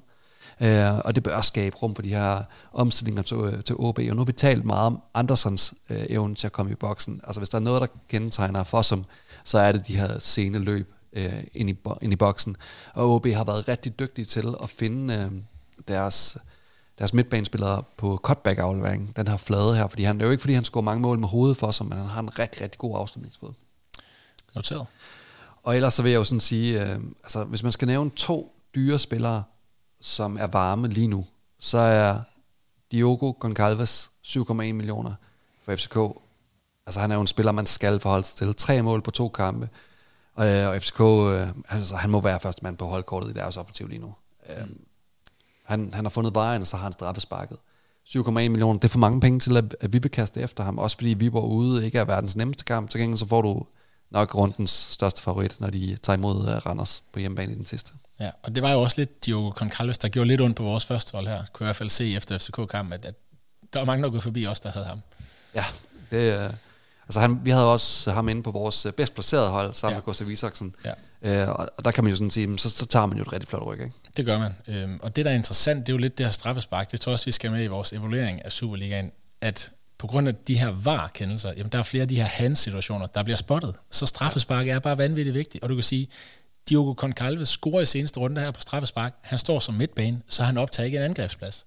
S2: Øh, og det bør skabe rum for de her omstillinger til, øh, til OB. Og nu har vi talt meget om Andersons øh, evne til at komme i boksen. Altså hvis der er noget, der kendetegner for som, så er det de her sene løb øh, ind, i, ind i boksen. Og OB har været rigtig dygtige til at finde øh, deres deres midtbanespillere på cutback-aflevering, den her flade her, fordi han, det er jo ikke, fordi han scorer mange mål med hovedet for sig, men han har en rigtig, rigtig god afslutningsfod.
S1: Noteret.
S2: Og ellers så vil jeg jo sådan sige, øh, altså hvis man skal nævne to dyre spillere, som er varme lige nu, så er Diogo Goncalves 7,1 millioner for FCK. Altså han er jo en spiller, man skal forholde sig til. Tre mål på to kampe. Og, øh, og FCK, øh, altså, han må være første mand på holdkortet i deres offensiv lige nu. Mm. Han, han har fundet vejen, og så har han straffesparket. 7,1 millioner, det er for mange penge til, at, at vi kaste efter ham. Også fordi Viborg ude ikke er verdens nemmeste kamp. Til gengæld så får du nok rundens største favorit, når de tager imod uh, Randers på hjemmebane i den sidste.
S1: Ja, og det var jo også lidt Diogo Concalves, der gjorde lidt ondt på vores første hold her. Kunne jeg i hvert fald se efter FCK-kampen, at, at der var mange, der gået forbi os, der havde ham.
S2: Ja, det, uh, altså han, vi havde også ham inde på vores uh, bedst placerede hold, sammen ja. med Gustav Isaksen. Ja. Uh, og, og der kan man jo sådan sige, så, så tager man jo et rigtig flot ryg, ikke?
S1: Det gør man. Øhm, og det, der er interessant, det er jo lidt det her straffespark. Det tror jeg også, vi skal med i vores evaluering af Superligaen, at på grund af de her var-kendelser, jamen der er flere af de her hands-situationer, der bliver spottet. Så straffespark er bare vanvittigt vigtigt. Og du kan sige, Diogo Concalves scorer i seneste runde her på straffespark. Han står som midtbane, så han optager ikke en angrebsplads.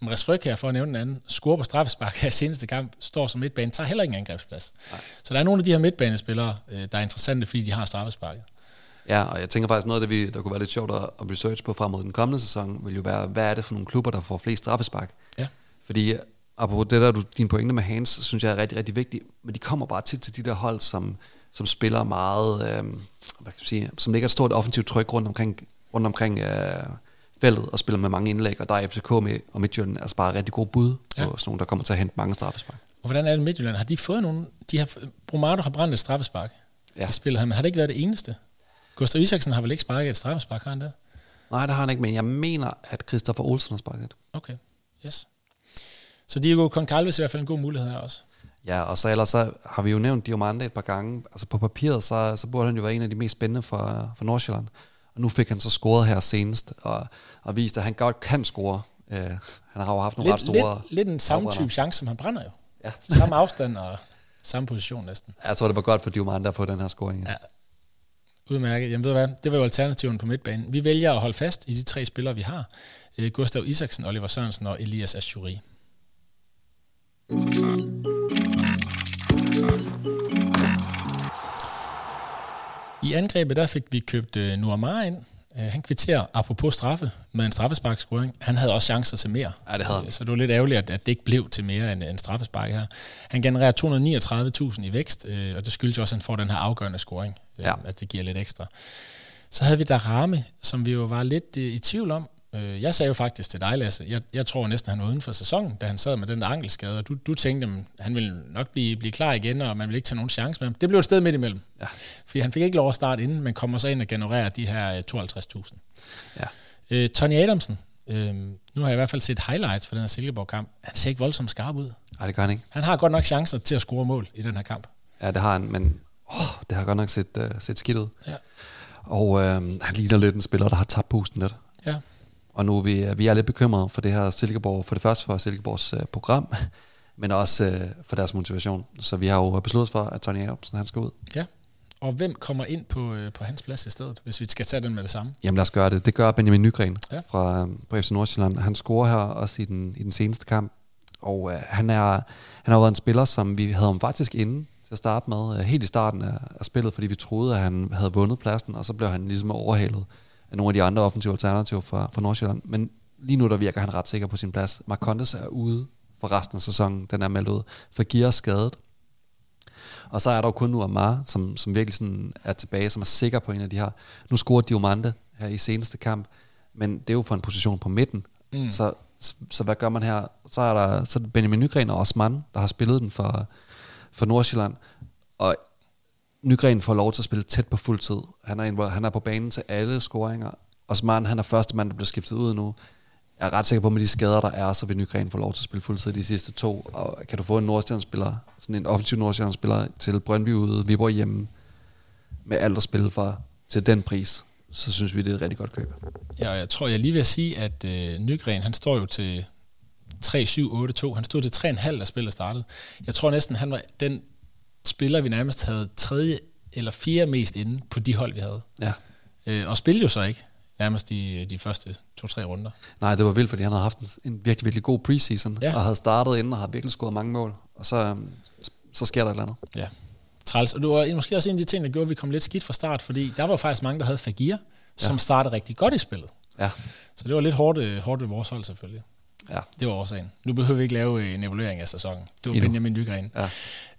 S1: Mads Fryg her, for at nævne den anden, scorer på straffespark her i seneste kamp, står som midtbane, tager heller ikke en angrebsplads. Nej. Så der er nogle af de her midtbanespillere, øh, der er interessante, fordi de har straffesparket.
S2: Ja, og jeg tænker faktisk noget af det, vi, der kunne være lidt sjovt at research på frem mod den kommende sæson, vil jo være, hvad er det for nogle klubber, der får flest straffespark? Ja. Fordi apropos det der, du, din pointe med Hans, synes jeg er rigtig, rigtig vigtigt, men de kommer bare tit til de der hold, som, som spiller meget, øh, hvad kan jeg sige, som ligger et stort offensivt tryk rundt omkring, rundt omkring øh, feltet og spiller med mange indlæg, og der er FCK med, og Midtjylland altså bare rigtig gode bud ja. på sådan nogle, der kommer til at hente mange straffespark.
S1: Og hvordan er det Midtjylland? Har de fået nogle, de har, Brumado har brændt et straffespark ja. spillet her, men har det ikke været det eneste? Gustav Isaksen har vel ikke sparket et straffespark, har han det?
S2: Nej, det har han ikke, men jeg mener, at Christoffer Olsen har sparket et.
S1: Okay, yes. Så Diego Concalves er i hvert fald en god mulighed her også.
S2: Ja, og så ellers så har vi jo nævnt Diomande et par gange. Altså på papiret, så, så burde han jo være en af de mest spændende for, for Nordsjælland. Og nu fik han så scoret her senest, og, og vist, at han godt kan score. Uh, han har jo haft nogle
S1: lidt,
S2: ret store...
S1: Lidt, lidt en samme type chance, som han brænder jo. Ja. samme afstand og samme position næsten.
S2: Jeg tror, det var godt for Diomande at få den her scoring.
S1: Ja, Udmærket. Jamen ved du hvad, det var jo alternativen på midtbanen. Vi vælger at holde fast i de tre spillere, vi har. Øh, Gustav Isaksen, Oliver Sørensen og Elias Ashuri. I angrebet der fik vi købt øh, Nuamar ind, Øh, han kvitterer, apropos straffe, med en straffesparkscoring. Han havde også chancer til mere.
S2: Ja, det havde han.
S1: Øh, så det var lidt ærgerligt, at, at det ikke blev til mere end en straffespark her. Han genererer 239.000 i vækst, øh, og det skyldes også, at han får den her afgørende scoring, ja. at det giver lidt ekstra. Så havde vi Darame, som vi jo var lidt i tvivl om, Øh, jeg sagde jo faktisk til dig, Lasse, jeg, jeg tror næsten, han var uden for sæsonen, da han sad med den der ankelskade, og du, du tænkte, at han ville nok blive, blive klar igen, og man ville ikke tage nogen chance med ham. Det blev et sted midt imellem. Ja. Fordi han fik ikke lov at starte inden, men kommer så ind og genererer de her 52.000. Ja. Øh, Tony Adamsen, øh, nu har jeg i hvert fald set highlights for den her Silkeborg-kamp. Han ser ikke voldsomt skarp ud.
S2: Nej, det gør han ikke.
S1: Han har godt nok chancer til at score mål i den her kamp.
S2: Ja, det har han, men åh, det har godt nok set, uh, set skidt ud. Ja. Og øh, han ligner lidt en spiller, der har tabt pusten lidt. Ja. Og nu er vi, vi er lidt bekymrede for det her Silkeborg, for det første for Silkeborgs uh, program, men også uh, for deres motivation. Så vi har jo besluttet for, at Tony Adamsen han skal ud.
S1: Ja, Og hvem kommer ind på, øh, på hans plads i stedet, hvis vi skal tage den med det samme?
S2: Jamen lad os gøre det. Det gør Benjamin Nygren
S1: Ja.
S2: fra, fra FC Nordsjælland. Han scorer her også i den, i den seneste kamp. Og øh, han, er, han har været en spiller, som vi havde ham faktisk inde til at starte med. Øh, helt i starten af, af spillet, fordi vi troede, at han havde vundet pladsen. Og så blev han ligesom overhalet af nogle af de andre offensive alternativer fra, fra Nordsjælland. Men lige nu der virker han ret sikker på sin plads. Marcondes er ude for resten af sæsonen. Den er meldt ud. Fagir er skadet. Og så er der jo kun nu Amar, som, som virkelig sådan er tilbage, som er sikker på en af de her. Nu scorede Diomande her i seneste kamp, men det er jo for en position på midten.
S1: Mm.
S2: Så, så, så hvad gør man her? Så er der så er Benjamin Nygren og Osman, der har spillet den for, for Nordsjælland. Og Nygren får lov til at spille tæt på fuld tid. Han er, involveret- han er på banen til alle scoringer. Osman, han er første mand, der bliver skiftet ud nu. Jeg er ret sikker på, at med de skader, der er, så vil Nygren få lov til at spille fuldtid de sidste to. Og kan du få en Nordsjælland-spiller, sådan en offensiv Nordsjælland-spiller til Brøndby ude, Viborg hjemme, med alt at spille for til den pris, så synes vi, det er et rigtig godt køb.
S1: Ja, jeg tror, jeg lige vil sige, at øh, Nygren, han står jo til 3-7-8-2. Han stod til 3,5, da spillet startede. Jeg tror næsten, han var den spiller, vi nærmest havde tredje eller fjerde mest inde på de hold, vi havde.
S2: Ja.
S1: Øh, og spillede jo så ikke nærmest de, de første to-tre runder.
S2: Nej, det var vildt, fordi han havde haft en, en virkelig, virkelig god preseason,
S1: Ja.
S2: og havde startet inden og har virkelig scoret mange mål. Og så, øhm, så sker der et eller andet.
S1: Ja, træls. Og det var måske også en af de ting, der gjorde, at vi kom lidt skidt fra start, fordi der var faktisk mange, der havde Fagir, som
S2: Ja.
S1: startede rigtig godt i spillet.
S2: Ja,
S1: Så det var lidt hårdt, øh, hårdt ved vores hold selvfølgelig.
S2: Ja.
S1: Det var årsagen. Nu behøver vi ikke lave øh, en evaluering af sæsonen. Det var
S2: Endnu.
S1: Benjamin Nygren.
S2: Ja.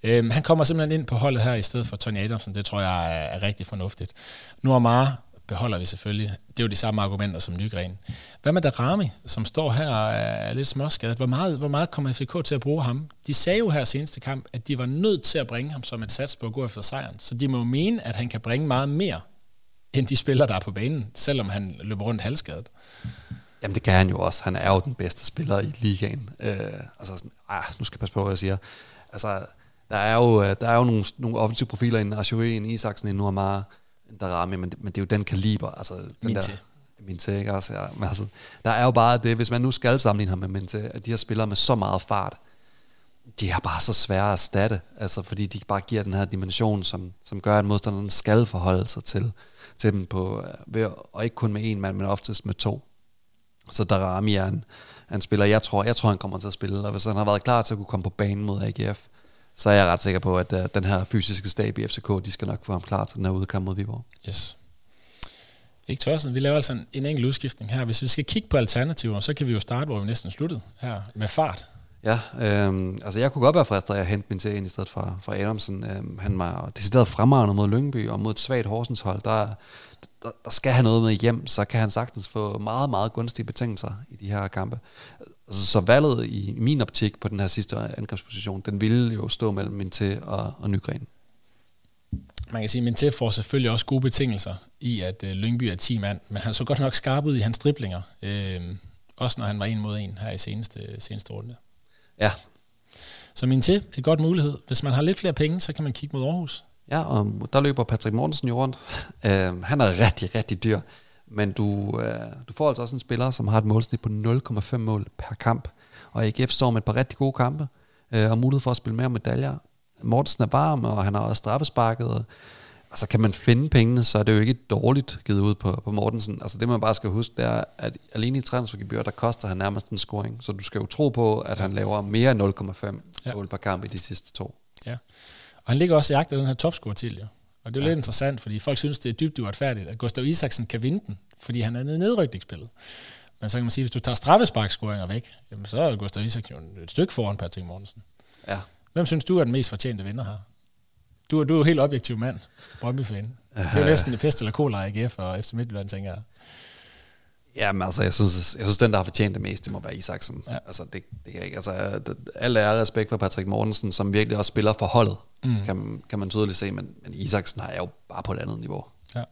S1: Øhm, han kommer simpelthen ind på holdet her i stedet for Tony Adamsen. Det tror jeg er, er rigtig fornuftigt. Nu Amar beholder vi selvfølgelig. Det er jo de samme argumenter som Nygren. Hvad med Darami, som står her og er lidt småskadet? Hvor meget, hvor meget kommer FCK til at bruge ham? De sagde jo her seneste kamp, at de var nødt til at bringe ham som et sats på at gå efter sejren. Så de må jo mene, at han kan bringe meget mere end de spillere, der er på banen, selvom han løber rundt halvskadet.
S2: Jamen det kan han jo også. Han er jo den bedste spiller i ligaen. Øh, altså sådan, ah, nu skal jeg passe på, hvad jeg siger. Altså, der er jo, øh, der er jo nogle, nogle offensive profiler, en Ashuri, en Isaksen, en Nuamar, en Darami, men, det- men det er jo den kaliber. Altså, den
S1: Minte.
S2: Der, Minte, ikke også? Ja. Men altså, der er jo bare det, hvis man nu skal sammenligne ham med Minte, at de her spillere med så meget fart, de er bare så svære at erstatte, altså fordi de bare giver den her dimension, som, som gør, at modstanderen skal forholde sig til, til dem på, øh, ved, og ikke kun med en mand, men oftest med to. Så Darami er en, er en spiller, jeg tror, jeg tror, han kommer til at spille, og hvis han har været klar til at kunne komme på banen mod AGF, så er jeg ret sikker på, at uh, den her fysiske stab i FCK, de skal nok få ham klar til den her udkamp mod Viborg.
S1: Yes. Ikke tosset. Vi laver altså en, en enkelt udskiftning her. Hvis vi skal kigge på alternativer, så kan vi jo starte, hvor vi næsten sluttede her, med fart.
S2: Ja, øhm, altså jeg kunne godt være fristet af at hente min til ind i stedet for, for Adamsen. Øhm, han var decideret fremragende mod Lyngby og mod et svagt Horsens hold. Der, der, der skal han noget med hjem, så kan han sagtens få meget, meget gunstige betingelser i de her kampe. Altså, så valget i min optik på den her sidste angrebsposition, den ville jo stå mellem min til og, og Nygren.
S1: Man kan sige, at Minté får selvfølgelig også gode betingelser i, at øh, Lyngby er 10 mand, men han så godt nok skarp ud i hans driblinger, øh, også når han var en mod en her i seneste, seneste runde.
S2: Ja,
S1: Så Minté, et godt mulighed. Hvis man har lidt flere penge, så kan man kigge mod Aarhus.
S2: Ja, og der løber Patrick Mortensen jo rundt. Uh, han er rigtig, rigtig dyr. Men du, uh, du får altså også en spiller, som har et målsnit på 0,5 mål per kamp. Og AGF står med et par rigtig gode kampe, uh, og mulighed for at spille mere medaljer. Mortensen er varm, og han har også straffesparket. Og, altså kan man finde pengene, så er det jo ikke dårligt givet ud på, på Mortensen. Altså det man bare skal huske, det er, at alene i transfergebyr, der koster han nærmest en scoring. Så du skal jo tro på, at han laver mere end 0,5
S1: Ja.
S2: mål per kamp i de sidste to.
S1: Ja. Og han ligger også i jagt af den her topscore til, jo. Og det er jo ja. lidt interessant, fordi folk synes, det er dybt uretfærdigt, at Gustav Isaksen kan vinde den, fordi han er nede i nedrykningsspillet. Men så kan man sige, hvis du tager straffesparkscoringer væk, jamen så er Gustav Isaksen jo et stykke foran Patrick Mortensen.
S2: Ja,
S1: Hvem synes du er den mest fortjente vinder her? Du, er- du er jo helt objektiv mand, Brøndby-fan. Det er jo næsten det pest eller cola AGF og FC Midtjylland, tænker jeg.
S2: Jamen altså, jeg synes, jeg synes, den, der har fortjent det mest, det må være Isaksen.
S1: Ja.
S2: Ja. Altså, det, det kan jeg ikke. Altså, det, alle er respekt for Patrick Mortensen, som virkelig også spiller for holdet, mm. kan, man- kan man tydeligt se, men, men Isaksen er jo bare på et andet niveau.
S1: Ja.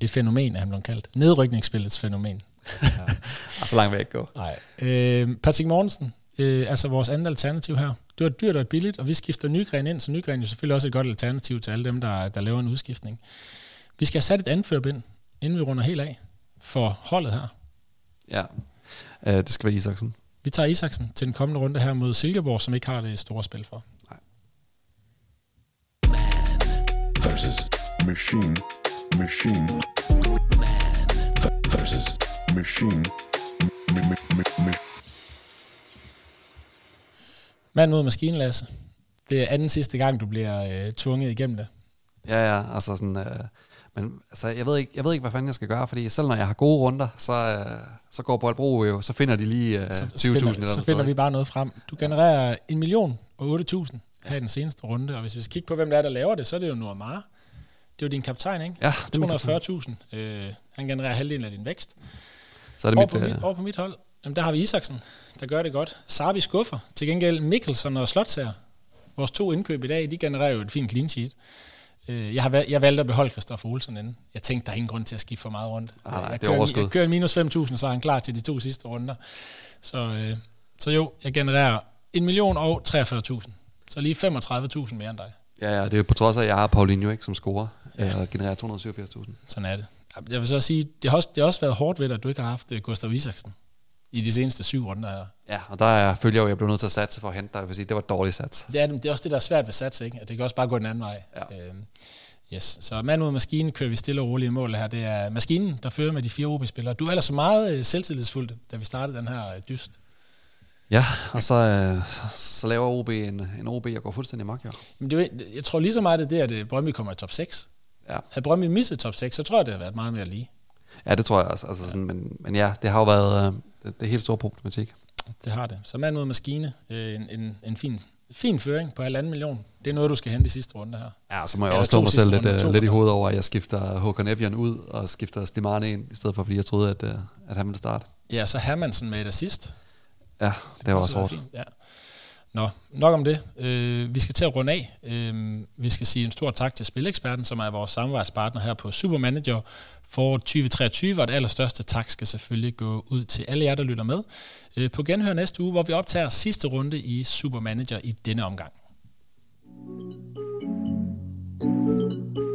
S1: Et fænomen er han blevet kaldt. Nedrykningsspillets fænomen.
S2: Og så langt vil jeg ikke gå.
S1: Nej. Øh, Patrick Mortensen, øh, altså vores andet alternativ her. Det var dyrt og billigt, og vi skifter Nygren ind, så Nygren er selvfølgelig også et godt alternativ til alle dem, der, der laver en udskiftning. Vi skal have sat et anførbind, inden vi runder helt af, for holdet her.
S2: Ja, øh, det skal være Isaksen.
S1: Vi tager Isaksen til den kommende runde her mod Silkeborg, som ikke har det store spil for.
S3: versus machine, machine versus machine. M- m- m-
S1: Mand mod maskinen, Lasse. Det er anden sidste gang, du bliver øh, tvunget igennem det.
S2: Ja, ja, altså sådan... Øh, men altså, jeg, ved ikke, jeg ved ikke, hvad fanden jeg skal gøre, fordi selv når jeg har gode runder, så, øh, så går Boldbro jo, så finder de lige øh, 20.000
S1: så,
S2: eller
S1: så finder, så finder vi bare noget frem. Du genererer en million og 8.000 her i den seneste runde, og hvis vi skal kigge på, hvem der er, der laver det, så er det jo Noamar. Det er jo din kaptajn, ikke?
S2: Ja, det er min
S1: 240.000. Øh, han genererer halvdelen af din vækst.
S2: Så er det
S1: Over
S2: mit...
S1: på,
S2: Øh,
S1: mit, over på mit hold, jamen, der har vi Isaksen, der gør det godt. Sarbi skuffer. Til gengæld Mikkelsen og Slotsager. Vores to indkøb i dag, de genererer jo et fint clean sheet. Øh, Jeg, har valgt, jeg valgte at beholde Christoffer Olsen inden. Jeg tænkte, der er ingen grund til at skifte for meget rundt.
S2: Ah, nej,
S1: jeg,
S2: er
S1: kører, jeg kører minus 5.000, så er han klar til de to sidste runder. Så, øh, så jo, jeg genererer 1 million og 43.000. Så lige 35.000 mere end dig.
S2: ja, ja, det er på trods af, at jeg har Paulinho ikke, som scorer, ja. og genererer 287.000.
S1: Sådan er det. Jeg vil så sige, det har også, det har også været hårdt ved dig, at du ikke har haft øh, Gustav Isaksen i de seneste syv runder her.
S2: Ja, og der er, følger jeg jo, jeg blev nødt til at satse for at hente dig. Jeg vil sige, det var et dårligt sats.
S1: Det er, det er også det, der er svært ved sats, ikke? At det kan også bare gå den anden vej.
S2: Ja.
S1: Øhm, yes. Så mand mod maskinen kører vi stille og roligt i mål her. Det er maskinen, der fører med de fire OB-spillere. Du er ellers meget øh, selvtillidsfuld, da vi startede den her øh, dyst.
S2: Ja, og så, øh, så laver OB en, en OB, jeg går fuldstændig mok, jo.
S1: Men det, jeg tror lige så meget, det er det, at øh, Brøndby kommer i top 6.
S2: Ja.
S1: Havde Brøndby misset top 6, så tror jeg, det havde været meget mere lige.
S2: ja, det tror jeg også. Altså, sådan, men, men ja, det har jo været øh, det, det er helt store problematik.
S1: Det har det. Så mand mod maskine, øh, en, en, en fin, fin føring på halvanden million. Det er noget, du skal hente i sidste runde her.
S2: Ja, så må jeg
S1: Eller
S2: også slå mig selv lidt, øh, lidt i hovedet over, at jeg skifter Håkon Evian ud og skifter Slimane ind, i stedet for, fordi jeg troede, at, øh, at han ville starte.
S1: Ja, så Hermansen med et assist.
S2: Ja, det var også hårdt.
S1: Ja. Nå, nok om det. Øh, vi skal til at runde af. Øh, vi skal sige en stor tak til Spileksperten, som er vores samarbejdspartner her på Supermanager for 2023, og det allerstørste tak skal selvfølgelig gå ud til alle jer, der lytter med. Øh, på genhør næste uge, hvor vi optager sidste runde i Supermanager i denne omgang. thank you